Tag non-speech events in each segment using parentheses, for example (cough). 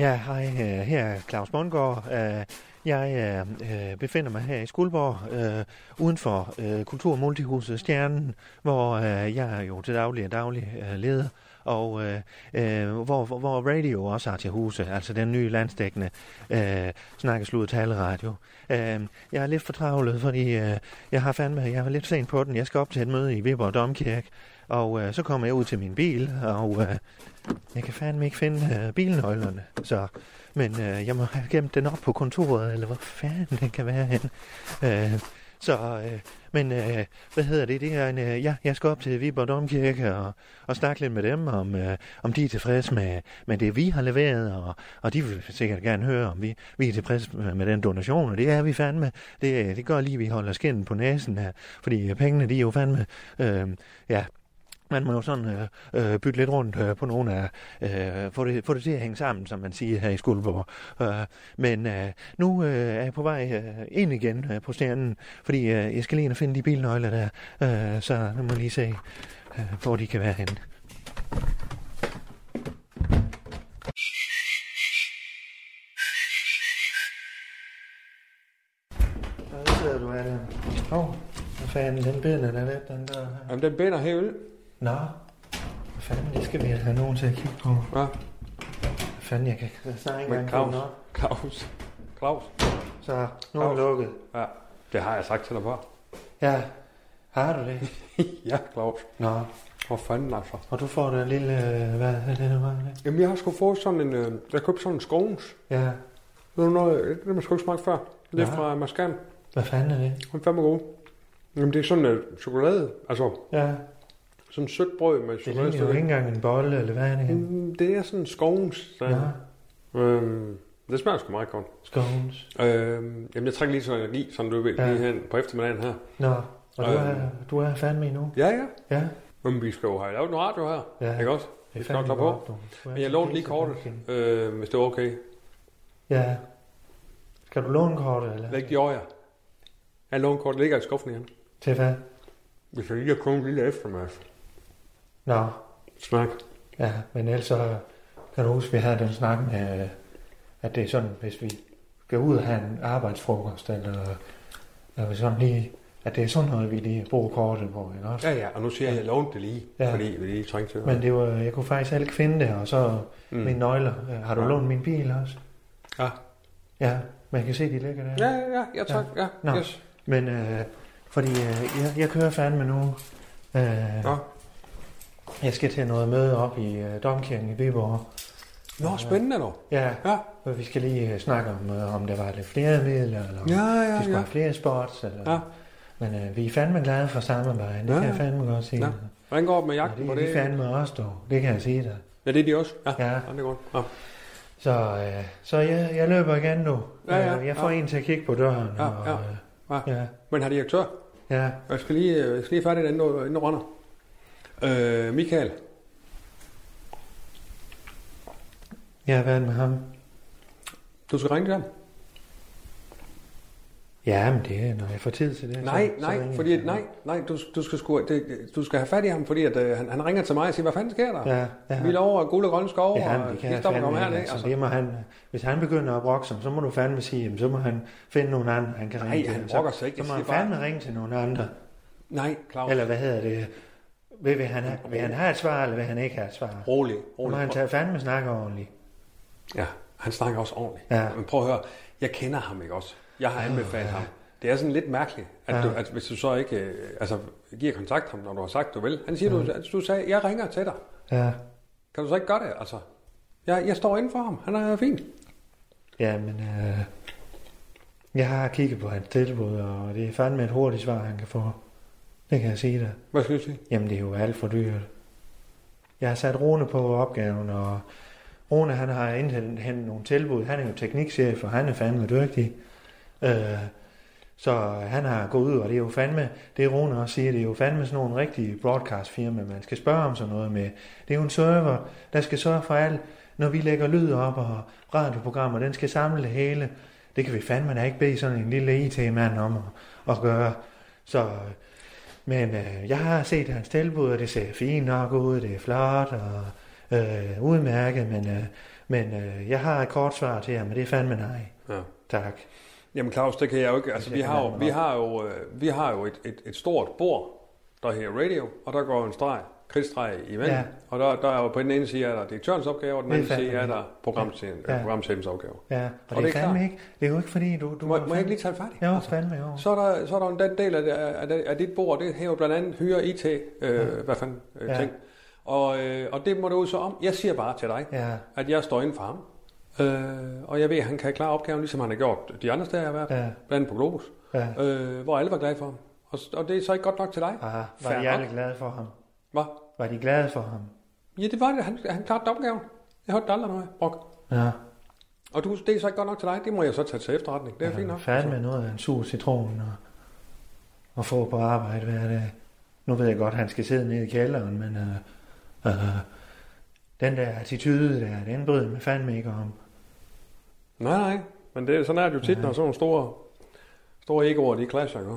Ja, hej, øh, her er Claus Bondgaard. Øh, jeg øh, øh, befinder mig her i Skuldborg, øh, uden for øh, Kultur- og Multihuset Stjernen, hvor øh, jeg er jo til daglig og daglig øh, leder, og øh, hvor, hvor, radio også har til huse, altså den nye landstækkende øh, snakkeslud taleradio. Øh, jeg er lidt fortravlet, fordi øh, jeg har fandme, jeg er lidt sent på den. Jeg skal op til et møde i Viborg Domkirke, og øh, så kommer jeg ud til min bil, og øh, jeg kan fandme ikke finde øh, bilnøglerne. Så, men øh, jeg må have gemt den op på kontoret, eller hvor fanden den kan være hen. Øh, så, øh, men øh, hvad hedder det? Det er en, øh, ja, jeg skal op til Viborg Domkirke og, og snakke lidt med dem, om, øh, om de er tilfredse med, med det, vi har leveret, og, og de vil sikkert gerne høre, om vi, vi er tilfredse med, med den donation, og det er vi fandme. Det, øh, det gør lige, at vi holder skinnen på næsen her, fordi øh, pengene, de er jo fandme, øh, ja, man må jo sådan øh, øh, bytte lidt rundt øh, på nogle af, øh, få, det, få det til at hænge sammen, som man siger her i Skuldborg. Øh, men øh, nu øh, er jeg på vej øh, ind igen øh, på stjernen, fordi øh, jeg skal lige ind og finde de bilnøgler der, øh, så nu må jeg lige se, øh, hvor de kan være henne. Hvad sidder du af der? Åh, oh, hvad fanden, den binder der lidt, den der her. Jamen, den binder helt. Nå, hvad fanden, det skal vi have nogen til at kigge på. Ja, Hvad fanden, jeg kan ikke men engang Claus. Claus. Claus. Så, nu er den Claus. lukket. Ja, det har jeg sagt til dig før. Ja, har du det? (laughs) ja, Claus. Nå, Hvor fanden altså? og du får den lille, øh, hvad er det, det var det? Jamen, jeg har sgu fået sådan en... Øh, jeg købte sådan en scones. Ja, Ved du noget? Det har man sgu ikke smagt før. Det er Ja. fra Mascan. hvad fanden er det? Den er fandme god. Jamen, det er sådan uh, chokolade. Altså, Ja, sådan sødt brød med det ligner jo chokolade. ikke engang en bolle, eller hvad er det? Mm, Det er sådan scones. Ja, Øhm, det smager sgu meget godt. scones. Øhm, jamen, jeg trækker lige sådan energi, sådan du ved, Ja. lige hen på eftermiddagen her. Nå, og du, Øhm. er, du er fandme endnu. Ja, ja. Ja, Men vi skal jo have lavet en radio her. Ja. Ikke også? det skal på. godt, du. Du er Men jeg lånte lige kortet, øh, hvis det er okay. Ja. Skal du låne kortet, eller? Læg de over jer. Jeg låner kortet ligger i skuffen igen. Til hvad? Hvis jeg lige har kun en lille eftermad. Nå, Snak. Ja, men ellers så kan du huske, vi havde den snak med, at det er sådan, hvis vi skal ud og have en arbejdsfrokost, eller, eller sådan lige, at det er sådan noget, vi lige bruger kortet på, ikke også? Ja, ja, og nu siger jeg, at jeg lånte det lige, Ja. ja. fordi vi lige trængte til det. Men det var, jeg kunne faktisk ikke finde det, og så mm. mine nøgler. Har du Ja. lånt min bil også? Ja. Ja, man kan se, de ligger der. Ja, ja, ja, ja, tak. Ja, Nå. yes. Men øh, fordi øh, jeg, jeg kører fandme nu. Øh, Nå. Jeg skal til noget møde op i øh, Domkirken i Viborg. Nå, spændende dog. Ja, Ja, Og vi skal lige øh, snakke om, øh, om der var lidt flere midler, eller om ja, de ja. skulle ja. have flere spots. Eller, Ja. Men øh, vi er fandme glade for samarbejdet, det Ja, kan jeg fandme godt sige. Ja. Hvordan går det med Ja, jagten på det er det? de fandme også, dog. Det kan jeg sige dig. Ja, det er de også. Ja, Ja. ja det er godt. Ja. Så, øh, så jeg, jeg løber igen nu. Ja, ja, Øh, Jeg får ja. en til at kigge på døren. Ja, og, ja. øh, Ja. Men har direktør? ja. Jeg skal lige, jeg skal lige færdigt, inden du, inden du render. Øh, Michael. Hvad er det med ham? Du skal ringe til ham. Ja, men det er, når jeg får tid til det. Nej, så, så nej, jeg fordi at, nej, nej, du, du, skal sgu, det, du skal have fat i ham, fordi at, øh, han, han ringer til mig og siger, hvad fanden sker der? Ja, ja. Vi lover guld og grønne skove, Ja, og det kan jeg fandme ikke. herned. Altså, Altså. det må han, hvis han begynder at brokke sig, så må du fandme sige, jamen, så må han finde nogle andre, han kan Nej, ringe han til. brokker så, sig ikke. Så Jeg må han siger bare- fandme ringe til nogle andre. Nej, Claus. Eller hvad hedder det? Vil, vil, han, have, vil han have et svar, eller vil han ikke have et svar? Rolig, Så må han rolig. tage fandme snakke ordentligt. Ja, han snakker også ordentligt. Ja. Men prøv at høre, jeg kender ham ikke også. Jeg har anbefalet ham. Det er sådan lidt mærkeligt, at, Ja. du, at hvis du så ikke øh, altså, giver kontakt ham, når du har sagt, du vil. Han siger, du, at du sagde, jeg ringer til dig. Ja, Kan du så ikke gøre det? Altså, jeg, jeg står inden for ham. Han er fin. ja men øh, jeg har kigget på hans tilbud, og det er fandme et hurtigt svar, han kan få. Det kan jeg sige dig. Hvad skal jeg sige? Jamen, det er jo alt for dyrt. jeg har sat Rune på opgaven, og Rune han har indhentet nogle tilbud. Han er jo teknikchef, og han er fandme dygtig. Øh, så han har gået ud, og det er jo fandme, det Rune også siger, det er jo fandme sådan nogle rigtige broadcast-firma, man skal spørge om sådan noget med. Det er jo en server, der skal sørge for alt, når vi lægger lyd op og radioprogrammer, den skal samle det hele. Det kan vi fandme da ikke bede sådan en lille IT-mand om at, at gøre. Så, men øh, jeg har set hans tilbud, og det ser fint nok ud, det er flot og øh, udmærket, men, øh, men øh, jeg har et kort svar til ham, men det er fandme nej. Ja. Tak. Jamen Claus, det kan jeg jo ikke. Altså, vi har jo, vi har jo, øh, vi har jo et, et, et stort bord, der hedder radio, og der går en streg, kridtstreg imellem. Ja. Og der, der er jo på den ene side er der direktørens opgave, og den anden side er der programsættens Ja. opgave. Ja, og, Og det, det er fandme ikke, det er jo ikke fordi, du... du Må, må jeg ikke lige tage det færdigt? Jo, fandme jo. Så er der, så er der en den del af, det- af, det- af dit bord, det her jo blandt andet hyre IT, øh, ja. hvad fanden, øh, Ja. ting. Og, øh, og det må du så om. Jeg siger bare til dig, Ja, at jeg står inden for ham. Øh, og jeg ved, at han kan klare opgaven, ligesom han har gjort de andre steder, jeg har været. ja, Blandt andet på Globus. ja. Øh, hvor alle var glade for ham. Og, og det er så ikke godt nok til dig. Aha, var nok. glade for ham? Hvad? Var de glade for ham? Ja, det var det. Han, han klarede opgaven. Jeg hørte aldrig noget, Brok. Ja, Og du, det er så ikke godt nok til dig. Det må jeg så tage til efterretning. Det er fint nok. Fandme noget af en sur citron og, og få på arbejde hver dag. Nu ved jeg godt, at han skal sidde nede i kælderen, men øh, øh, den der attitude der, den bryder mig fandme ikke om. Nej, nej. Men det, er- sådan er det jo tit, Ja. når sådan nogle store, store egoer, de clasher, ikke?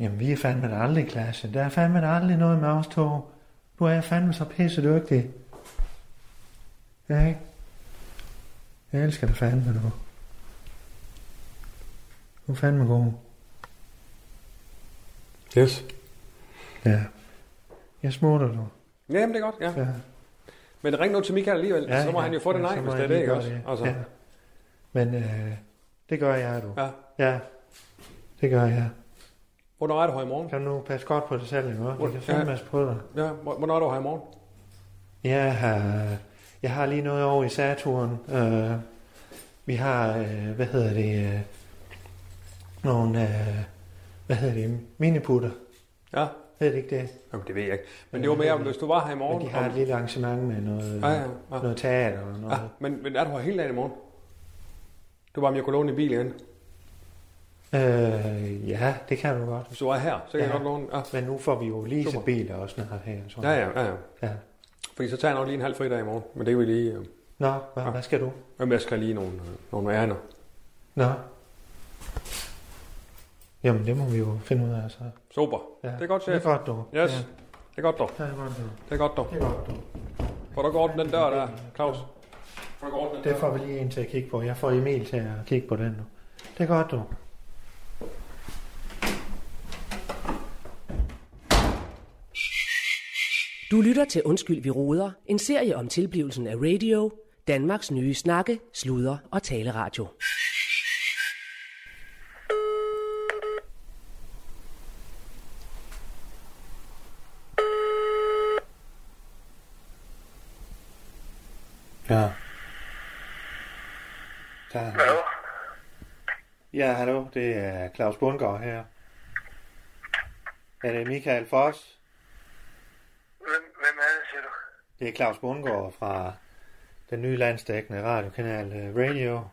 Jamen, vi er fandme aldrig i klasse. Der er fandme aldrig noget med os to. Du er fandme så pisse dygtig. Ja, ikke? Jeg elsker dig fandme, du. Du er fandme god. Yes. Ja. Jeg smutter, du. Jamen, det er godt, ja. Ja. Men ring nu til Michael alligevel, ja, så må ja, han jo få det nej, så må hvis det er jeg det, ikke også? det. Altså, Ja. Men øh, det gør jeg, du. ja. Ja, det gør jeg. Hvornår er du her i morgen? Kan du nu passe godt på dig selv, ikke? Hvor- Jeg kan fandme ja. på dig. Ja, hvor- hvornår er du her i morgen? Jeg har, jeg har lige noget over i Saturn. Øh, vi har, øh, hvad hedder det, øh, nogle, øh, hvad hedder det, miniputter. Ja. Ved det ikke det? Jamen, det ved jeg ikke. Men det var mere, hvis du var her i Men morgen. de har et lille arrangement med noget, Ja, ja, ja. noget teater og ja. noget. Men, men er du her hele dagen i morgen? Du var om jeg kunne låne en bil igen. Øh, ja, det kan du godt. Hvis du var her, så kan ja. Ja. jeg godt låne. Ja. Men nu får vi jo Super. leasebiler også snart her. Så. Ja, ja, ja, ja. ja. Fordi så tager jeg nok lige en halv fridag i morgen. Men det vil lige... Øh, Nå, hvad, Ja. hvad skal du? jamen, jeg skal lige nogle, øh, nogle ærner. Nå. Jamen, det må vi jo finde ud af, så. Super. Ja. Det er godt, Det er chef. godt, du. Yes. Ja, Det er godt, dog. det er godt, du. Det er godt, dog. Det er godt, du. Får du ordne den dør der, Claus? Får du ordne den Det får vi lige en til at kigge på. Jeg får Emil til at kigge på den nu. Det er godt, du. Du lytter til Undskyld, vi råder. En serie om tilblivelsen af radio. Danmarks nye snakke, sludre og taleradio. Ja. Der. Hallo? Ja, hallo. Det er Claus Bundgaard her. Er det Michael Foss? Hvem, hvem er det, siger du? Det er Claus Bundgaard fra den nye landsdækkende radiokanal øh, Radio. Åh,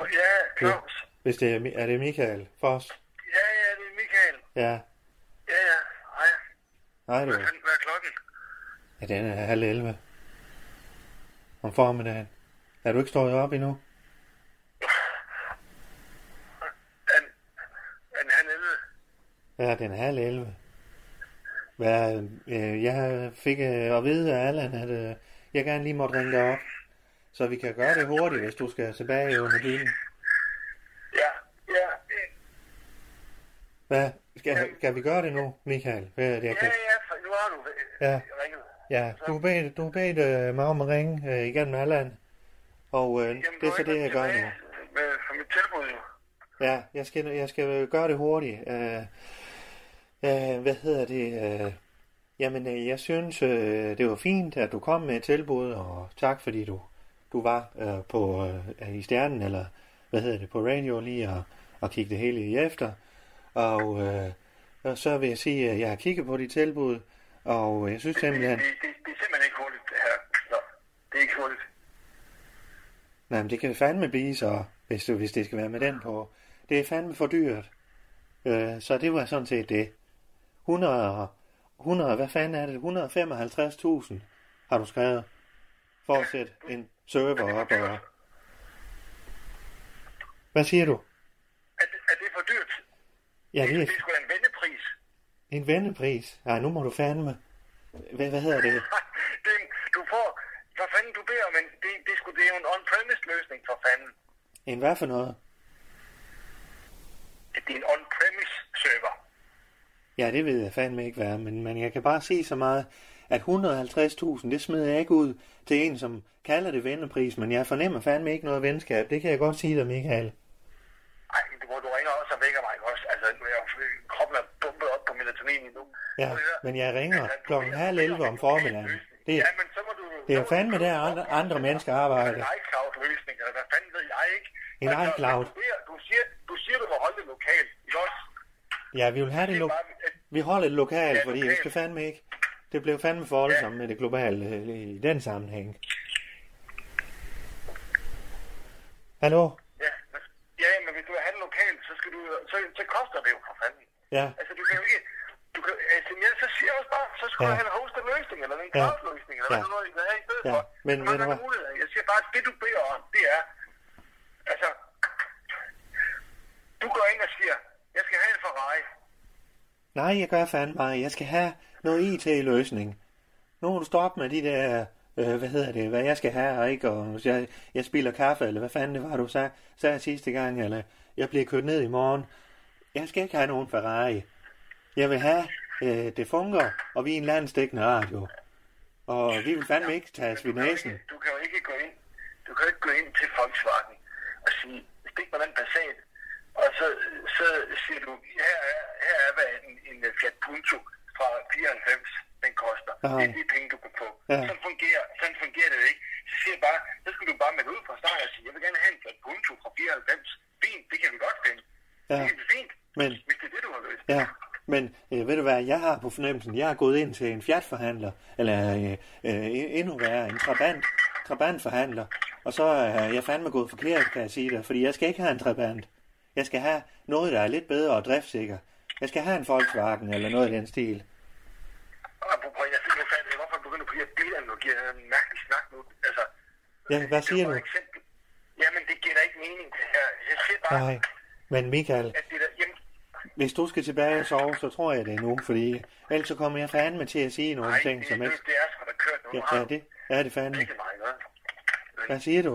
oh, ja, Claus. Hvis det er, er det Michael Foss? Ja, ja, det er Michael. Ja. Ja, ja, hej. Nej, du. Hvad, hvad er klokken? Ja, den er halv 11. Om formiddagen. Er du ikke stået op endnu? Er den halv 11? Ja, den er halv 11. Hvad, øh, jeg fik øh, at vide af Allan, at øh, jeg gerne lige måtte ringe dig op. Så vi kan gøre det hurtigt, hvis du skal tilbage under bilen. Ja, ja, øh, Hvad? Skal, skal vi gøre det nu, Michael? Hvad er det, jeg ja, kan... ja, for nu har du øh, Ja. ringet. Ja, du bed, du bed øh, mig om at ringe øh, igennem Allan. Og øh, Jamen, det er har så det, jeg gør nu. Med, for mit tilbud, jo. Ja, jeg skal, jeg skal gøre det hurtigt. Øh, Øh, hvad hedder det? Øh, jamen, øh, jeg synes, øh, det var fint, at du kom med tilbud, og tak fordi du, du var øh, på øh, i Stjernen, eller hvad hedder det, på radio lige og, og kigge det hele i efter. Og, øh, og så vil jeg sige, at jeg har kigget på dit tilbud, og jeg synes simpelthen... Det, det, det, det er simpelthen ikke hurtigt, det her. Nå, det er ikke hurtigt. Nej, men det kan fandme blive så, hvis, du, hvis det skal være med den på. Det er fandme for dyrt. Øh, så det var sådan set det. 100, 100, hvad fanden er det? 155.000 har du skrevet. For at sætte en server op. Og... Hvad siger du? Er det, er det for dyrt? Ja, det er Det er da en vendepris. en vendepris. Nej, nu må du fandme. Hvad, hvad hedder det? (laughs) det, du får, for fanden du beder om en, det, det, sgu, det er jo en on-premise løsning for fanden. En hvad for noget? Det er en on-premise server. Ja, det ved jeg fandme ikke er, men, men jeg kan bare sige så meget, at 150.000, det smider jeg ikke ud til en, som kalder det vennepris, men jeg fornemmer fandme ikke noget venskab. Det kan jeg godt sige dig, Michael. Ej, du, du ringer også og vækker mig også. Altså, nu er jeg, kroppen er bumpet op på melatonin nu. Ja, men jeg ringer Altså, klokken halv du beder 11 om en formiddagen. Det er- ja, men så må du, det er jo fandme der, andre, andre mennesker arbejder. En iCloud-løsning, eller hvad fanden ved jeg ikke. En iCloud. Du, du, siger, du siger, du må holde det lokalt, ikke også? Ja, vi vil have det Det Vi holder det lokalt, Ja, fordi vi lokalt. skal fandme ikke. Det blev fandme for voldsomt med det globale øh, i den sammenhæng. Hallo? Ja, men- ja, men hvis du vil have det lokalt, så, skal du, så, så koster det jo for fanden. Ja, Altså, du kan jo ikke... Du kan, altså, jeg, så siger jeg også bare, så skulle Ja. ja. du have en hosted løsning, eller en Ja. løsning, eller Ja. hvad noget, der er i stedet Ja. for. Men er du hvad? muligheder. Jeg siger bare, at det du beder om, det er... Altså, du går ind og siger, jeg skal have en Ferrari nej, jeg gør fandme bare. Jeg skal have noget IT-løsning. Nu må du stoppe med de der, øh, hvad hedder det, hvad jeg skal have, og ikke, og jeg, jeg spiller kaffe, eller hvad fanden det var, du sagde, sagde sidste gang, eller jeg bliver kørt ned i morgen. Jeg skal ikke have nogen Ferrari. Jeg vil have, øh, det fungerer, og vi er en landstækkende radio. Og vi vil fandme ikke tage os ved Du kan, næsen. ikke, du kan jo ikke gå ind, du kan jo ikke gå ind til Volkswagen og sige, stik mig den Passat, og så, så siger du, her ja, hvad en, en Fiat Punto fra 94, den koster. Ja. Det er de penge, du kan få. Ja. Sådan, fungerer, sådan fungerer det jo ikke. Så siger jeg bare, så skal du bare melde ud fra start og sige, jeg vil gerne have en Fiat Punto fra 94. Fint, det kan vi godt finde. Ja. Det er fint, Men, hvis det er det, du har løst. ja, men øh, ved du hvad, jeg har på fornemmelsen, jeg er gået ind til en Fiat-forhandler, eller øh, øh, endnu værre, en Trabant, Trabant-forhandler, og så er jeg fandme gået forkert, kan jeg sige dig, fordi jeg skal ikke have en Trabant. Jeg skal have noget, der er lidt bedre og driftsikker. Jeg skal have en Volkswagen eller noget i den stil. Jeg fik nu fat hvorfor begynder du på de her biler, nu giver en mærkelig snak nu. Altså, Ja, hvad siger det er du? eksempel. Jamen, det giver da ikke mening, det her. Jeg siger bare, Nej, men Michael, at det der... Jamen, hvis du skal tilbage og sove, så tror jeg det er nu, fordi ellers så kommer jeg fandme til at sige nogle nej, ting, det, som det, ikke... det, er sgu da kørt nu. Ja, ja, du det er det fandme. ikke? Hvad siger du?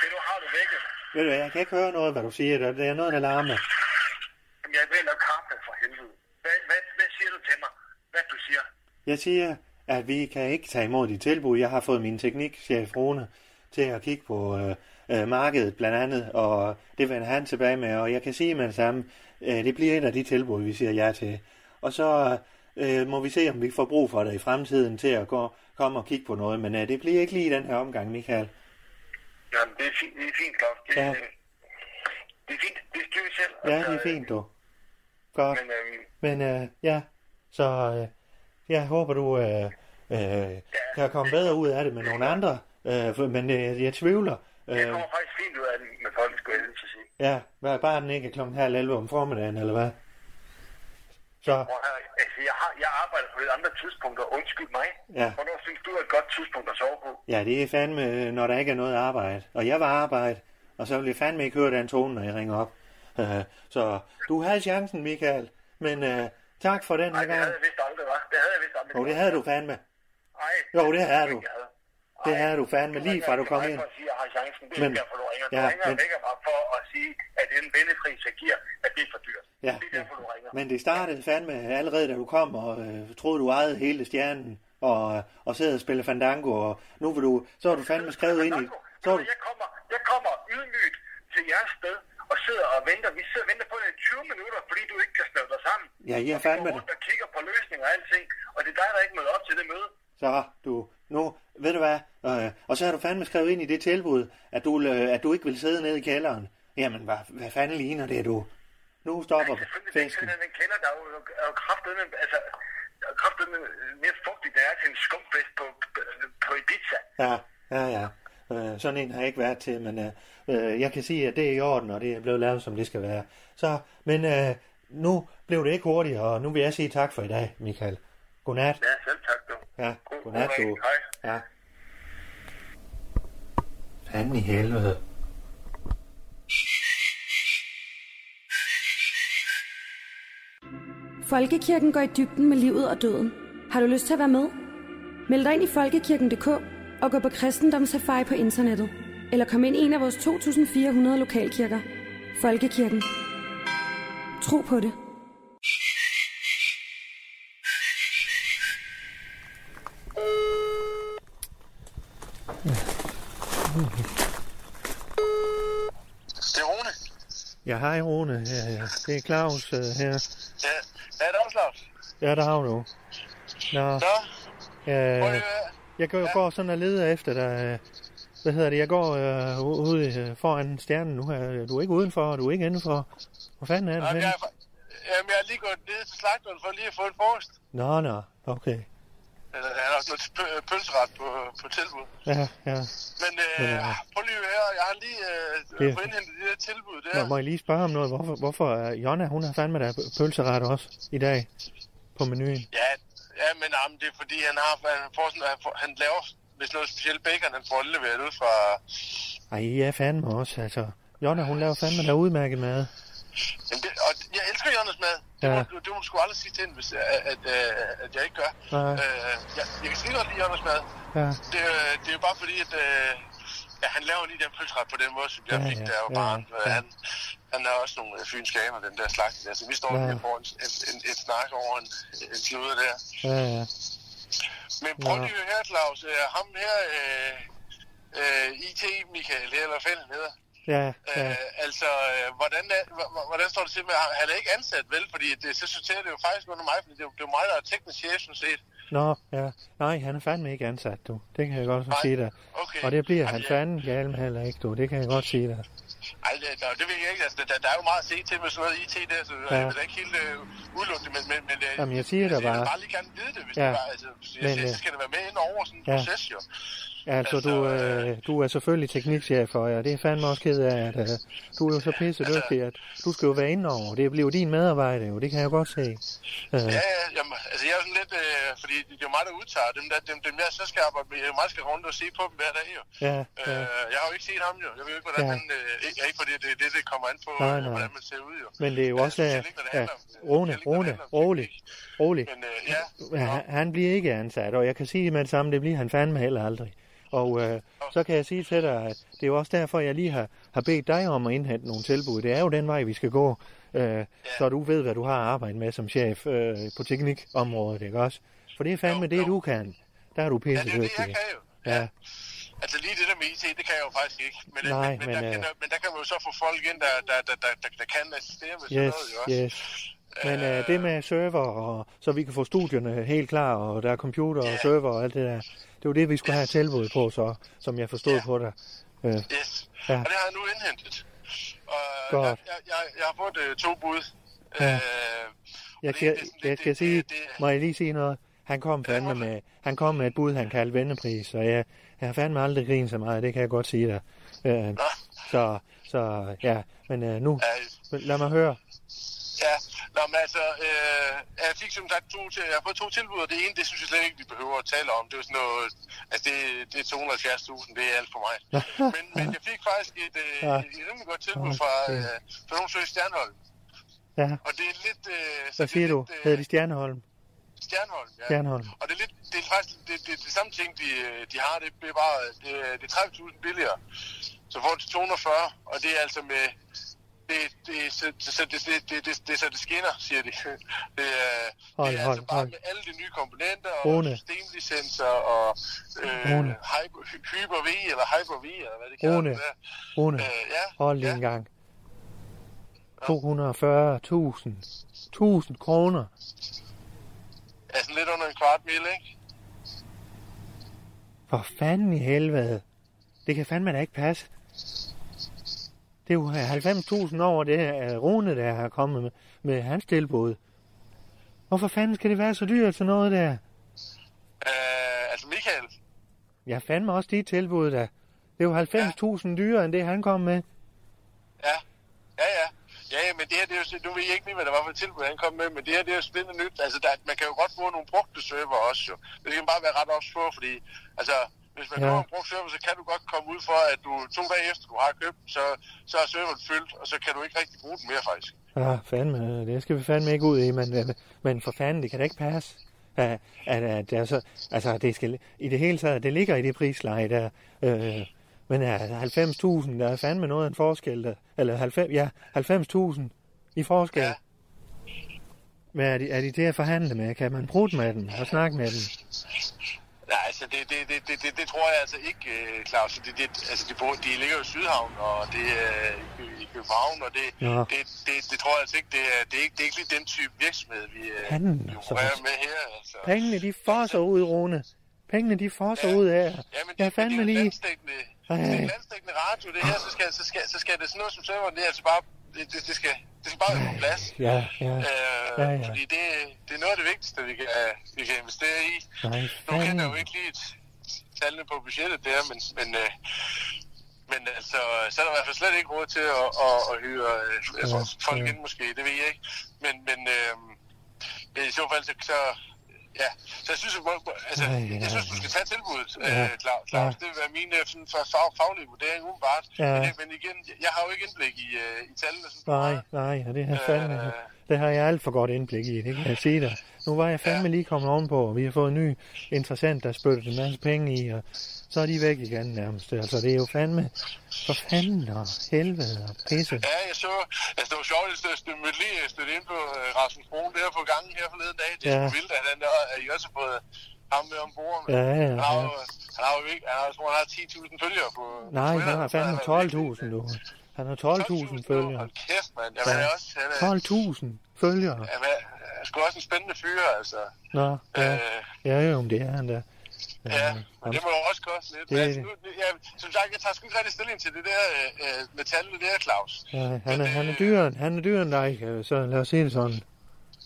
Det, nu har du vækket. Ved du hvad, jeg kan ikke høre noget, hvad du siger. Der er noget, der larmer. Jamen, jeg vil lave kaffe for helvede. Hvad, hvad, hvad siger du til mig? Hvad du siger? Jeg siger, at vi kan ikke tage imod dit tilbud. Jeg har fået min teknikchef Rune til at kigge på øh, øh, markedet blandt andet, og det vender han tilbage med, og jeg kan sige med det samme, øh, det bliver et af de tilbud, vi siger ja til. Og så øh, må vi se, om vi får brug for det i fremtiden til at gå, komme og kigge på noget, men øh, det bliver ikke lige i den her omgang, Michael. Jamen, det er fint, det er fint, Claus. Det, Ja. ja. det er fint, det styrer vi selv. Ja, det er fint, du. Godt. Men, øhm, Men øh, ja, så øh, jeg håber, du øh, øh, kan komme bedre ud af det med nogle andre. Øh, for, men øh, jeg tvivler. jeg Øh, kommer faktisk fint ud af det med folk, skulle jeg lige sige. ja, hvad, bare den ikke klokken halv 11 om formiddagen, eller hvad? Så, altså, jeg, har, jeg arbejder på lidt andre tidspunkter. Undskyld mig. Ja. Hvornår synes du er et godt tidspunkt at sove på? ja, det er fandme, øh, når der ikke er noget arbejde. Og jeg var arbejde, og så vil jeg fandme ikke høre den tone, når jeg ringer op. (laughs) Så du havde chancen, Michael. Men øh, tak for den Nej, her gang. Det havde jeg aldrig. Jo, det havde du fandme. Ej, Jo, det havde du. Det havde du fandme du lige ringer fra du kom ind. For at sige, at jeg har chancen. Det er Men- derfor, du ringer. Du ja, ringer men- og vækker mig for at sige, at den vennepris, jeg giver, at det er for dyrt. Ja, det er derfor, du ringer. men det startede fandme allerede, da du kom og øh, troede, du ejede hele stjernen og, og sidder og spiller Fandango, og nu vil du, så har du fandme skrevet ind i... Så du, Jeg kommer, jeg kommer ydmygt til jeres sted og sidder og venter. Vi sidder og venter på det i 20 minutter, fordi du ikke kan snøve dig sammen. ja, vi fandme går det. og kigger på løsninger og alting, og det er dig, der ikke møder op til det møde. Så du, nu, ved du hvad, øh, og så har du fandme skrevet ind i det tilbud, at du, øh, at du ikke vil sidde nede i kælderen. Jamen, hvad, hvad fanden ligner det, du? Nu stopper den, festen. den, den kælder, der er jo, er jo kraftedeme, altså, kraftedeme mere fugtigt, der er til en skumfest på, på Ibiza. Ja, ja, ja. Øh, sådan en har jeg ikke været til, men øh, øh, jeg kan sige, at det er i orden, og det er blevet lavet, som det skal være. Så, men øh, nu blev det ikke hurtigt, og nu vil jeg sige tak for i dag, Michael. Godnat. Ja, selv tak, du. Ja, God, godnat, du. Hej. Ja. Fanden i helvede. Folkekirken går i dybden med livet og døden. Har du lyst til at være med? Meld dig ind i folkekirken.dk og gå på kristendomssafari på internettet. Eller kom ind i en af vores 2.400 lokalkirker. Folkekirken. Tro på det. Det er Rune. Ja, hej Rune. Ja, ja. Det er Claus uh, her. Ja, ja det er også Lars. Ja, der har du. Nå, Så, prøv lige øh, at- jeg går, sådan og leder efter dig. øh, Hvad hedder det? Jeg går øh, ude øh, foran stjernen nu her. Du er ikke udenfor, og du er ikke indenfor. Hvor fanden er du Jamen, jeg, jamen, jeg er lige gået ned til slagteren for lige at få en frokost. Nå, nå, okay. Eller, der er også noget pø- pølseret på, på tilbud. Ja, ja. Men øh, Men, øh, prøv lige høre, jeg har lige øh, det- fået indhentet de der tilbud der. Må, må jeg lige spørge om noget? Hvorfor, hvorfor er Jonna, hun har fandme der pølseret også i dag på menuen? Ja, ja, men jamen, det er fordi, han har han, får sådan, han, får, han laver hvis noget specielt bacon, han får det leveret ud fra... Ej, I er fandme også, altså. Jonna, hun laver fandme der udmærket mad. Jamen, det, og jeg elsker Jørgens mad. Det, Ja. må, du- det må du sgu aldrig sige til hende, hvis, at, at, at, at jeg ikke gør. Nej. Øh, jeg, jeg kan skide godt lide Jørgens mad. Ja, Det, øh, det er jo bare fordi, at øh, ja, han laver lige den pølseret på den måde, som jeg Ja, fik, ja, da jeg var ja, barn. ja. Øh, Han, han har også nogle øh, fynske aner, den der slags. Altså, vi står Ja. lige foran en, en, en, et snak over en, en klude der. ja, ja. Men prøv lige at høre, Claus. Øh, ham her, øh, øh, IT Michael, her, eller han hedder. Ja, ja. Øh, altså, øh, hvordan, er, hvordan står det til med, han er ikke ansat, vel? Fordi det, så sorterer det jo faktisk under mig, fordi det, er det er jo mig, der er teknisk chef, sådan set. Nå, ja. Nej, han er fandme ikke ansat, du. Det kan jeg godt Nej. sige dig. Okay. Og det bliver Ej, han ja. fanden gal med heller ikke, du. Det kan jeg godt sige dig. Ej, det, det, det ved jeg ikke. Altså, der, der er jo meget at se til med sådan noget IT der, så Ja. jeg vil da ikke helt øh, udelukke det, men... men, men øh, Jamen, jeg siger altså, Jeg bare- vil bare lige gerne vide det, hvis Ja. det var... Altså, jeg, Men, men, øh, så skal det være med ind over sådan en ja. proces, jo. Ja, altså, Altså, du, øh, du er selvfølgelig teknikchef, og ja, det er fandme også ked af, at øh, du er jo så pisse dygtig, at du skal jo være inde over. Det bliver jo din medarbejder, jo. Det kan jeg godt se. Øh, Ja, ja, jamen, altså jeg er sådan lidt, øh, fordi det er jo mig, der udtager dem, der, dem, dem jeg så skal arbejde med. Jeg der skal rundt og se på dem hver dag, jo. ja, ja. Øh, jeg har jo ikke set ham, jo. Jeg ved jo ikke, hvordan Ja. ja. han... Øh, ikke, ikke fordi det er det, det kommer an på, Nej, øh, nej. hvordan man ser ud, jo. Men det er jo Ja, også... specielt Øh, ikke, ja, Rune, Rune, rolig, rolig. Men øh, ja, Ja, han, han bliver ikke ansat, og jeg kan sige med det samme, det bliver han fandme heller aldrig. Og øh, så kan jeg sige til dig, at det er jo også derfor, jeg lige har, har bedt dig om at indhente nogle tilbud. Det er jo den vej, vi skal gå, øh, så du ved, hvad du har at arbejde med som chef øh, på teknikområdet, ikke også? For det er fandme Jo, det, jo. du kan. Der er du ja, pisse det er jo det, jeg kan jo. Ja, Altså lige det der med IT, det kan jeg jo faktisk ikke. Men, Nej, men, men, men, der, øh, der, men der kan man jo så få folk ind, der, der, der, der, der, der kan assistere med sådan yes, noget, jo også. yes. Men øh, det med server, og, så vi kan få studierne helt klar, og der er computer og Ja. server og alt det der. Det var det, vi skulle have tilbud på, så, som jeg forstod Ja. på dig. Øh, Yes. Ja. Og det har jeg nu indhentet. Og Godt. jeg, jeg, jeg, jeg har fået øh, to bud. Ja. Øh, Jeg det- kan, det sådan jeg det- sige, det- det- må jeg lige sige noget? Han kom fandme med, han kom med et bud, han kaldte vennepris, og jeg, jeg har fandme aldrig grinet så meget, det kan jeg godt sige dig. Øh, så, så ja, men øh, nu, lad mig høre. Ja, Nå, men altså, øh, jeg fik som sagt to, til, jeg har fået to tilbud, og det ene, det synes jeg slet ikke, vi behøver at tale om. Det er jo sådan noget, altså det, det er 270.000, det er alt for mig. men, men jeg fik faktisk et, øh, Ja. et, et rimelig godt tilbud fra, øh, fra nogle søge Stjernholm. Ja, Og det er lidt... Øh, så hvad det er siger du? lidt, øh, Hedder de Stjerneholm? Stjernholm, ja. Stjernholm. Og det er, lidt, det er faktisk det, det, det, samme ting, de, de har. Det er bare det, det er 30.000 billigere. Så får du til 240, og det er altså med... Det, det, det, det, det, det, det, så det skinner, siger de. (laughs) Det, er, Hold, det er hold, altså bare hold. med alle de nye komponenter og Rune. systemlicenser og øh. Hyper, Hyper-V eller Hyper-V, eller hvad det kalder Rune. der. Rune, Øh, ja, hold lige ja. en gang. 240.000. 1000 kroner. Altså lidt under en kvart mil, ikke? For fanden i helvede. Det kan fandme da ikke passe. Det er jo 90.000 over det her Rune, der har kommet med, med hans tilbud. Hvorfor fanden skal det være så dyrt til noget der? Øh, altså Michael, Jeg fandme også dit tilbud, der. Det er jo 90.000 dyrere, end det han kom med. Ja, ja, ja. Ja, ja, men det her, det er jo, nu ved jeg ikke lige, hvad der var for et tilbud, han kom med, men det her, det er jo spændende nyt. Altså, der, man kan jo godt få nogle brugte server også, jo. Det kan bare være ret ops på, fordi, altså, hvis man Ja. køber en brugt server, så kan du godt komme ud for, at du to dage efter, du har købt, så, så er serveren fyldt, og så kan du ikke rigtig bruge den mere, faktisk. Ja, fandme, det skal vi fandme ikke ud i, men, men for fanden, det kan da ikke passe. At, at, at det er så, altså, det skal, i det hele taget, det ligger i det prisleje der. Øh, men ja, 90.000, der er fandme noget af en forskel. Der, eller 90, ja, 90.000 i forskel. Ja. Men er de, er de til at forhandle med? Kan man bruge med dem og snakke med dem? Nej, altså det, det, det, det, det, det tror jeg altså ikke, øh, Claus. Det, det, altså de, bor, de ligger jo i Sydhavn, og det er i, København, og det, Nå. det, det, det, tror jeg altså ikke, det er, det er ikke, det er ikke lige den type virksomhed, vi, øh, Fanden, vi altså. med her. Altså. Pengene, de fosser ud, Rune. Pengene, de fosser Ja. ud af. Ja, men Jeg det, fandme det er jo lige... landstækkende, landstækkende radio, det her, så skal, så skal, så skal det sådan noget som serveren, det er altså bare, det, det, det skal, det skal bare være på plads. Ja, ja. Øh, Ja, ja. Fordi det, det er noget af det vigtigste, vi kan, vi kan investere i. Nej, Nu kender jeg jo ikke lige tallene på budgettet der, men, men, øh, men altså, så er der i hvert fald slet ikke råd til at, at, at hyre øh, jeg tror, Ja, folk ja. ind måske, det ved jeg ikke. Men, men øh, i så fald, så, så Ja, så jeg synes, at, altså, Ej, ja, jeg synes, du skal tage tilbuddet, Ja, øh, Claus. ja. Det vil være min øh, sådan, fa- fag, faglige vurdering umiddelbart. Ja. Men, men igen, jeg har jo ikke indblik i, øh, i tallene. Sådan, Nej, nej, og det har fandme... Øh. Det har jeg alt for godt indblik i, det kan jeg sige dig. Nu var jeg fandme lige kommet ovenpå, og vi har fået en ny interessant, der spyttet en masse penge i, og så er de væk igen nærmest. Altså, det er jo fandme... For fanden og helvede og pisse. Ja, jeg så, altså det var sjovt, at jeg mødte lige stødte ind på øh, Rasmus Broen der på gangen her forleden dag. Det er Ja. ja. vildt, at, han, at I også har fået ham med ombord. Ja, ja, Han har ja. jo, han har jo ikke, han har, jeg tror, han har 10.000 følgere på Nej, Twitter, han har fandme er virkelig- 12.000, du. Han har 12.000 følgere. Hold kæft, mand. Jamen, han er også, han er, 12.000 følgere. jamen, han er sgu også en spændende fyr, altså. Nå, ja, Øh, ja, jo, det er han da. Ja, men det må jo også koste lidt. Det-. Altså, nu, ja, som sagt, jeg tager sgu ikke rigtig stilling til det der øh, øh, med tallene der, Claus. Ja, han er, han er dyrere, han er dyrere end dig, øh, så lad os sige det sådan.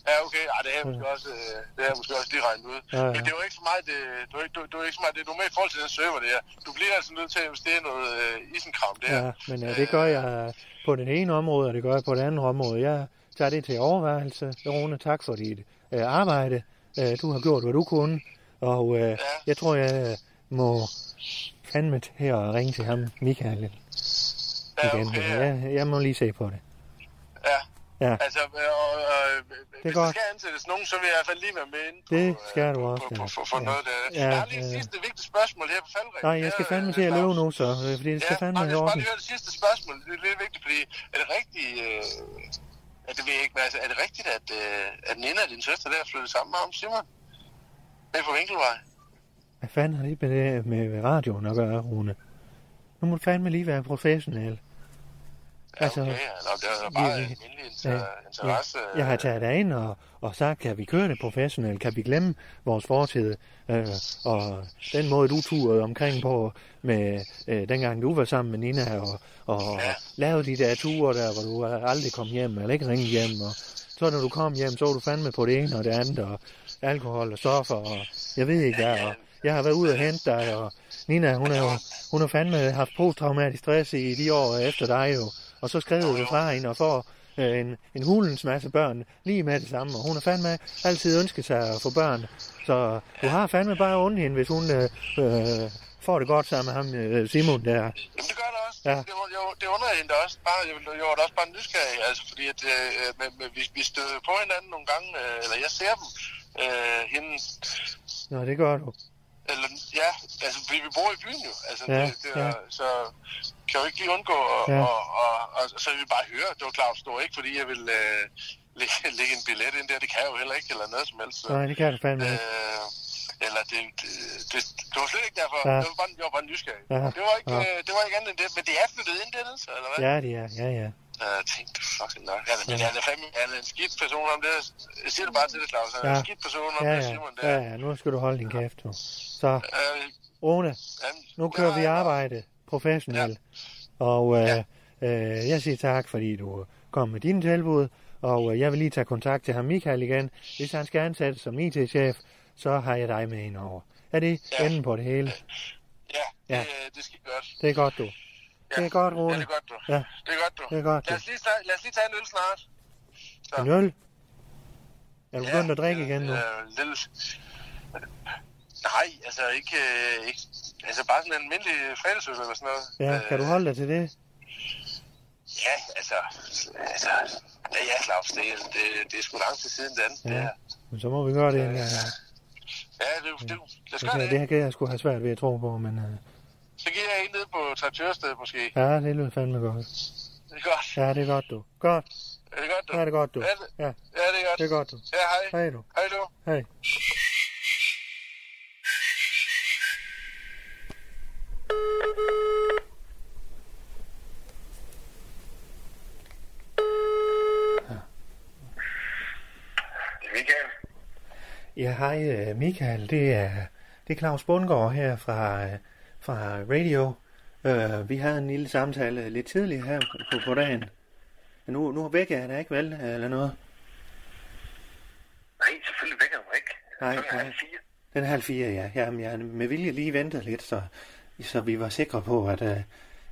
Ja, okay. Ej, det er jeg måske også, øh, det er måske også lige regnet ud. Ja, ja. Men det er jo ikke så meget, det, du, er du, du er ikke så meget, det er du med i forhold til den server der. Du bliver altså nødt til at investere i noget øh, isenkram der. Ja, men øh, det gør jeg på det ene område, og det gør jeg på det andet område. Jeg tager det til overvejelse. Rune, tak for dit øh, arbejde. Øh, du har gjort, hvad du kunne. Og øh, jeg tror, jeg øh, må fandme til at ringe til ham, Michael, igen. Ja, okay, ja. Jeg, jeg må lige se på det. ja. Ja, Altså, øh, og, øh, hvis der godt. skal ansættes nogen, så vil jeg i hvert fald lige være med ind på, Det skal du også, på, ja. på, på, på Ja. noget der. Ja, jeg har lige et ja. sidste vigtigt spørgsmål her på faldringen. nej, jeg skal fandme til at løbe nu, så, fordi det skal Ja, fandme nej, jeg skal bare lige høre det sidste spørgsmål. Det er lidt vigtigt, fordi er det rigtigt, øh, at det ved jeg ikke, men altså, er det rigtigt, at, øh, at Nina, din søster, der er flyttet sammen med ham, Simon? Nede på Vinkelvej? Hvad fanden har det med, det med radioen at gøre, Rune? Nu må du fandme lige være professionel. Ja, Altså, okay, ja. Det er bare vi- en almindelig inter- interesse. Ja, jeg har taget dig ind og, og sagt, kan vi køre det professionelt? Kan vi glemme vores fortid? Øh, og den måde, du turede omkring på, med øh, dengang du var sammen med Nina, og, og Ja. lavede de der ture der, hvor du aldrig kom hjem, eller ikke ringede hjem. Og så når du kom hjem, så var du fandme på det ene og det andet, og alkohol og stoffer, og jeg ved ikke hvad. Og jeg har været ude og hente dig, og Nina, hun har jo hun har fandme haft posttraumatisk stress i de år efter dig jo. Og så skrev du fra hende og får øh, en, en hulens masse børn lige med det samme. Og hun har fandme altid ønsket sig at få børn. Så du har fandme bare ondt hende, hvis hun øh, øh, får det godt sammen med ham, øh, Simon der. Jamen, det gør det også. Ja. Det, det, det undrer jeg hende da også. Bare, jeg, jeg var da også bare nysgerrig, altså, fordi at, øh, med, med, vi, vi støder på hinanden nogle gange, øh, eller jeg ser dem, øh, hende, Nå, det gør du. eller, ja, altså, fordi vi bor i byen jo, altså, Ja, det, det, ja. er, så kan jo ikke lige undgå, og, Ja. og, og, og, og, så vil vi bare høre, det var Claus, var ikke, fordi jeg vil øh, lægge, (laughs) lægge en billet ind der, det kan jeg jo heller ikke, eller noget som helst. Så, Nej, det kan du fandme ikke. øh, eller det, det, det, det, var slet ikke derfor, Ja. ja. det var bare, jeg var bare nysgerrig. Ja. Det var ikke, Ja. øh, det var ikke andet end det, men det er flyttet ind dernede, så, eller hvad? Ja, det er. Ja, ja. Jeg tænkte fucking nok. Han, men han er fandme han er en skidt person om det. Jeg siger det bare til det, Claus. Han er Ja. en skidt person om Ja, det, ja. Simon. Der. Ja, ja. Nu skal du holde din kæft, du. Så, Øh, Rune, han, nu kører vi arbejde professionelt. Og øh, øh, jeg siger tak, fordi du kom med dine tilbud. Og øh, jeg vil lige tage kontakt til ham Michael igen. Hvis han skal ansættes som IT-chef, så har jeg dig med indover. Er det Ja. enden på det hele? Ja, Ja. Det, det skal godt. Det er godt, du. Ja. Det er godt, Ja, Rune. det er godt, du. Ja. Det er godt, du. Det er godt, Lad du. os lige tage, lad os lige tage en øl snart. Så. En øl? Er du begyndt at drikke igen nu? Ja, lille... Nej, altså ikke, øh, ikke... Altså bare sådan en almindelig fredagsøl eller sådan noget. Ja, kan du Øh, holde dig til det? Ja, altså... altså ja, ja, Claus, det, er- det, det er sgu lang tid siden den. Ja. Det Men så må vi gøre det. Ja, ja. ja, det, det, lad os gøre det det. her kan jeg sgu have svært ved at tro på, men uh, Så giver jeg en ned på traktørsted måske. ja, det lyder fandme godt. Det er godt. Ja, det er godt, du. Godt. Er det godt, du? Ja, det er godt, du. Ja, det, Ja, ja, det er godt. det er godt, du. Ja, hej. Hej, du. Hej, du. Hej. Ja, hej øh, Michael. Det er, det er Claus Bundgaard her fra, øh, fra Radio. Uh, vi havde en lille samtale lidt tidligere her på, på dagen. Men Nu, nu vækker jeg dig ikke, vel? Eller noget? Nej, selvfølgelig vækker du ikke. Nej, Klokken er halv fire. Den er halv fire, ja. Jamen, jeg med vilje lige ventet lidt, så, så vi var sikre på, at, uh,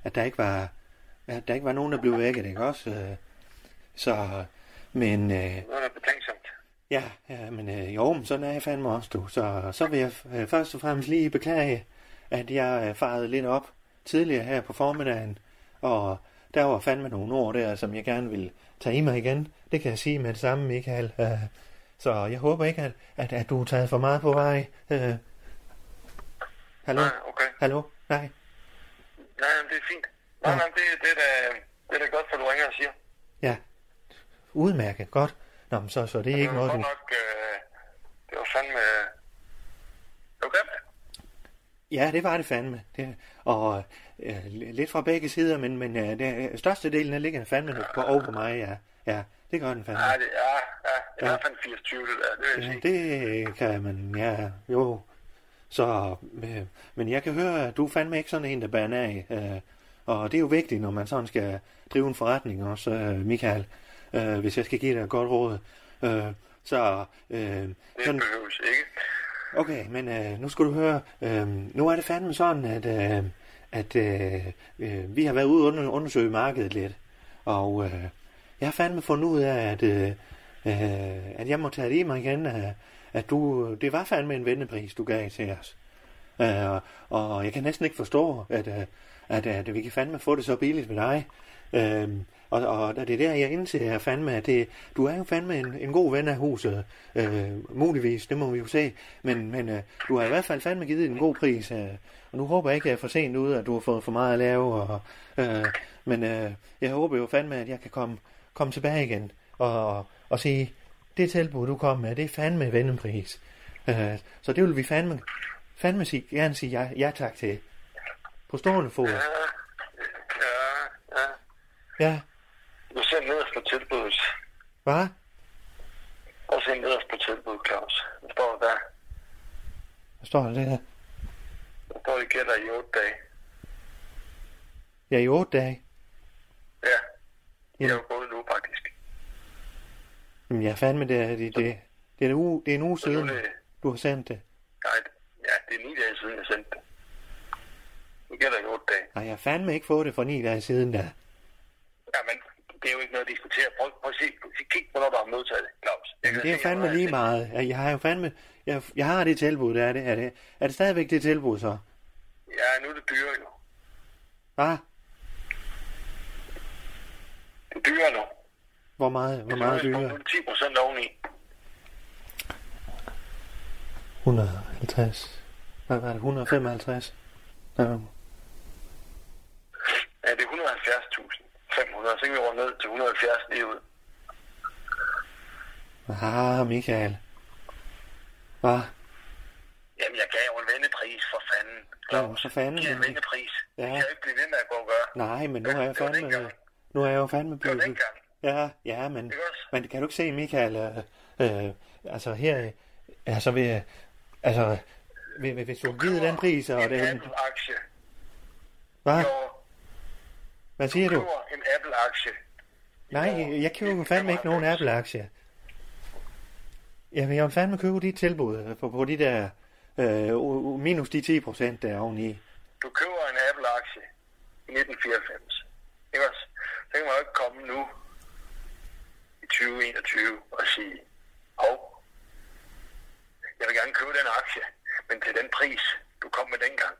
at der ikke var at der ikke var nogen, der blev vækket, ikke også? Uh, så, men... Uh, Noget er betænksomt. Ja, ja men øh, jo, men sådan er jeg fandme også, du. Så, så vil jeg øh, først og fremmest lige beklage, at jeg øh, farede lidt op tidligere her på formiddagen, og der var fandme nogle ord der, som jeg gerne vil tage i mig igen. Det kan jeg sige med det samme, Michael. Øh, så jeg håber ikke, at, at, at du er taget for meget på vej. Øh, hallo? Nej, okay. Hallo? Nej? Nej, det er fint. Nej, Ja. nej, det, det, er da, det er da godt, for du ringer og siger. Ja. Udmærket. Godt. Nå, men så, så det er ikke det var noget, du... nok, øh, det var fandme... Grimt. Ja, det var det fandme. Det, og øh, lidt fra begge sider, men, men øh, det, størstedelen af ligger fandme på, over mig, ja. Ja, det gør den fandme. Ja, det, ja, ja, i Ja. hvert fald 80-20, det der, det vil jeg Ja, sige. det kan man, ja, jo. Så, øh, men jeg kan høre, at du er fandme ikke sådan en, der bærer af. Øh, og det er jo vigtigt, når man sådan skal drive en forretning også, øh, Michael. Øh, hvis jeg skal give dig et godt råd. Øh, så, øh, Det sådan, behøves ikke. Okay, men øh, nu skal du høre. Øh, nu er det fandme sådan, at, øh, at øh, øh vi har været ude og undersøge markedet lidt. Og øh, jeg har fandme fundet ud af, at, øh, øh at jeg må tage det i mig igen. At, at du, det var fandme en vendepris, du gav til os. Øh, og jeg kan næsten ikke forstå, at, at, at, at vi kan fandme få det så billigt med dig. Øh, og, og det er der, jeg indser fandme, at det, du er jo fandme en, en god ven af huset. Øh, muligvis, det må vi jo se. Men, men øh, du har i hvert fald fandme givet en god pris. Øh, og nu håber jeg ikke, at jeg er for sent ud, at du har fået for meget at lave. Og, øh, men øh, jeg håber jo fandme, at jeg kan komme, komme tilbage igen og, og sige, det tilbud, du kom med, det er fandme vendepris. Øh, så det vil vi fandme, fandme sige, gerne sige ja, ja tak til. På stående fod. Ja, ja, ja. Ja, Du ser nederst på tilbuddet. hvad? Og se nederst på tilbuddet, Claus. Der står der. Hvad står der der? Der står, det gælder i 8 dage. Ja, i otte dage. Ja. Det er jo gået nu, faktisk. Jamen, ja, fandme, det er, det, det, det, er en uge, det er en uge nu siden, er det, du har sendt det. nej, ja, det er ni dage siden, jeg sendte det. Det gælder i 8 dage. Nej, jeg har fandme ikke fået det for ni dage siden der. Ja, men det er jo ikke noget at diskutere. Prøv, prøv at se, kig, hvornår du har modtaget det, Claus. Det er se, fandme lige meget. Jeg, har jo fandme... Jeg, jeg har det tilbud, der er det. Er det, er det stadigvæk det tilbud, så? Ja, nu er det dyre jo. Hvad? Det er dyre nu. Hvor meget, hvor meget Nu dyrere? er det 10 procent oveni. 150. Hvad var det? 155? Ja. Ja, det er 170.500. Så kan vi over ned til 170 lige ud. Ah, Michael. Hvad? Jamen, jeg gav jo en vendepris for fanden. Ja, for fanden, gav en vendepris. Ja. Det kan jeg ikke blive ved med at gå og gøre. Nej, men nu Det- er jeg det fandme... dengang. Nu er jeg jo fandme Det var blevet... dengang. Ja, ja, men, men kan du ikke se, Michael, øh, øh, altså her, altså ved, altså, ved, ved, hvis du har givet den pris, og en det, Apple-aktie. hvad, Jo, hvad siger du? køber en Apple-aktie. Nej, jeg køber jo fandme ikke nogen Apple-aktier. Jamen, jeg vil fandme købe dit tilbud på, på de der, øh, minus de 10 procent der oveni. 1994. Ikke også? Så kan man jo ikke komme nu i 2021 og sige, hov, jeg vil gerne købe den aktie, men til den pris, du kom med dengang.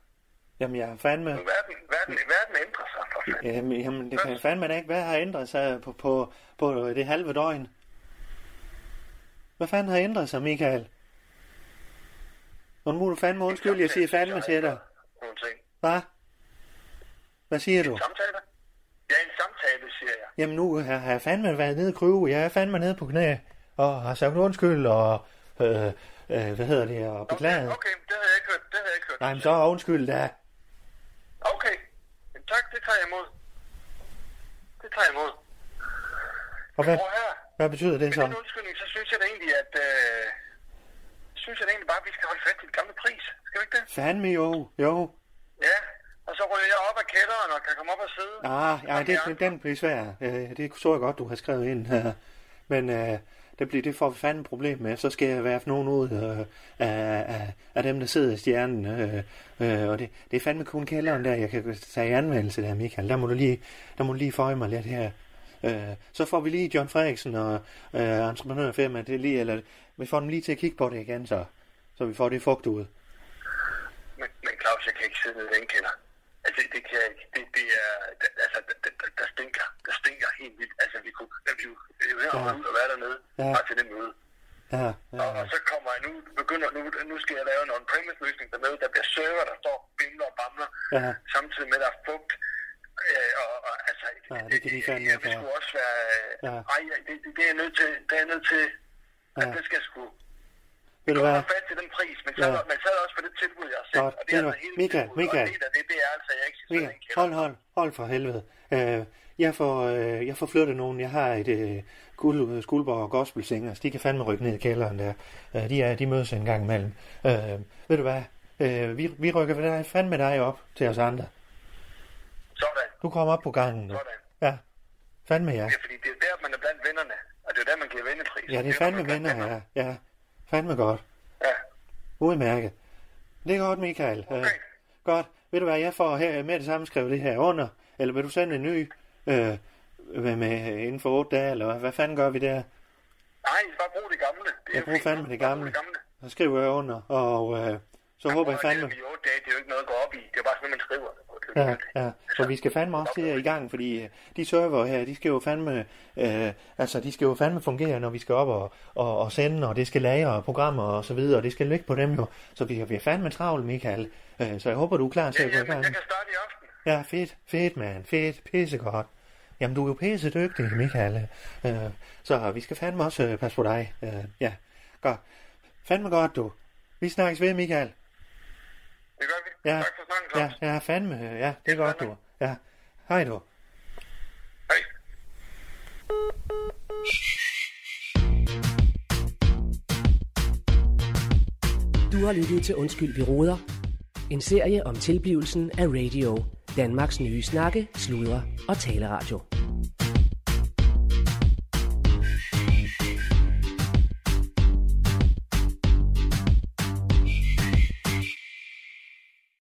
Jamen, jeg har fandme... Verden, verden, verden ændrer sig for fanden. Jamen, jamen, det kan fandme da ikke. Hvad har ændret sig på, på, på det halve døgn? Hvad fanden har ændret sig, Michael? Nu må du fandme undskylde, jeg siger fandme til dig. Hvad? Hvad siger du? En samtale? Ja, en samtale, siger jeg. Jamen nu har har jeg fandme været nede i kryve. Jeg er fandme nede på knæ. Og har sagt undskyld og... Øh, øh, hvad hedder det? Og beklaget. Okay, okay, det havde jeg ikke hørt. Det havde jeg ikke hørt. Nej, men så undskyld da. Okay, men tak, det tager jeg imod. Det tager imod. Og hvad, her. hvad betyder det Med så? den undskyldning, så synes jeg da egentlig, at... Øh, synes jeg da egentlig bare, at vi skal holde fast i den gamle pris. Skal vi ikke det? Fandme jo. Jo. Ja, og så ryger jeg op af kælderen og kan komme op og sidde. Ah, ja, det, med det, den bliver svær. Øh, det så jeg godt, du har skrevet ind. (laughs) Men øh, det bliver det for fanden et problem med. Så skal jeg være nogen ud øh, af, af, af, dem, der sidder i stjernen. Øh, øh, og det, det er fandme kun kælderen der, jeg kan tage i anmeldelse der, Michael. Der må du lige, der må du lige føje mig lidt her. Øh, så får vi lige John Frederiksen og øh, entreprenørfirma, det lige, eller vi får dem lige til at kigge på det igen, så, så vi får det fugt ud. Men, men Claus, jeg kan ikke sidde nede i den kælder. Altså, det kan jeg ikke. Det, det er, altså, der, der, der, stinker. Der stinker helt vildt. Altså, vi kunne, vi kunne vi kunne Ja. ud og være dernede. Ja. Bare til det møde. Ja, Og, ja, og så kommer jeg nu, begynder, nu, nu skal jeg lave en on-premise løsning dernede. Der bliver server, der står bimler og bamler. Ja. Samtidig med, at der er fugt. Øh, og, og, altså, Ja, det kan de fandme jeg også være... Er jeg nødt til. Det er jeg nødt til. Ja. At det skal jeg sgu... Ved du Jeg hvad? kommer fast til den pris, men så, Ja. men så er det også for det tilbud, jeg har set. Godt. Og det er du altså hele Michael, tilbuddet, Michael. Og det, der, det, det er altså, jeg ikke i Michael, hold, hold, hold for helvede. Øh, jeg, får, øh, jeg får flyttet nogen. Jeg har et øh, Guld, Skuldborg Gospel Singers. De kan fandme rykke ned i kælderen der. Øh, de, er, de mødes en gang imellem. Øh, ved du hvad? Øh, vi, vi rykker dig fandme dig op til os andre. Sådan, Du kommer op på gangen nu. sådan. Ja, fandme ja. Ja, fordi det er der, man er blandt vennerne. Og det er der, man giver vennepris. Ja, det er fandme venner, ja. Ja, fandme godt. Ja, Udmærket. Det er godt, Michael. Øh, Okay. godt. Ved du hvad, jeg får her med det samme skrevet det her under. Eller vil du sende en ny øh, med, med, inden for otte dage, eller hvad, fanden gør vi der? Nej, bare bruge det gamle. Det er Jeg bruger fandme det gamle. brug det gamle. Så skriver jeg under, og øh, så håber jeg Prøv at fandme... Det, er er jo ikke noget at gå op i. Det er bare sådan, man skriver det Ja, ja. Så vi skal fandme også til i gang, fordi øh, de server her, de skal jo fandme, øh, altså de skal jo fandme fungere, når vi skal op og, og, og sende, og det skal lagre programmer og så videre, og det skal ligge på dem jo. Så vi, vi er fandme travlt, Michael. Øh, så jeg håber, du er klar til Ja, at gå i gang. jeg kan starte i aften. Ja, fedt, fedt, mand. Fedt, pissegodt. Jamen, du er jo pisse dygtig, Michael. Øh, så vi skal fandme også øh, passe på dig. Øh, ja, godt. Fandme godt, du. Vi snakkes ved, Michael. Det gør vi. Ja, Tak for snakken, ja, Claus. ja, fandme. øh, Ja, det er godt, du. Ja, hej du. Hej. Du har lyttet til Undskyld, vi råder. En serie om tilblivelsen af radio. Danmarks nye snakke, sludre og taleradio.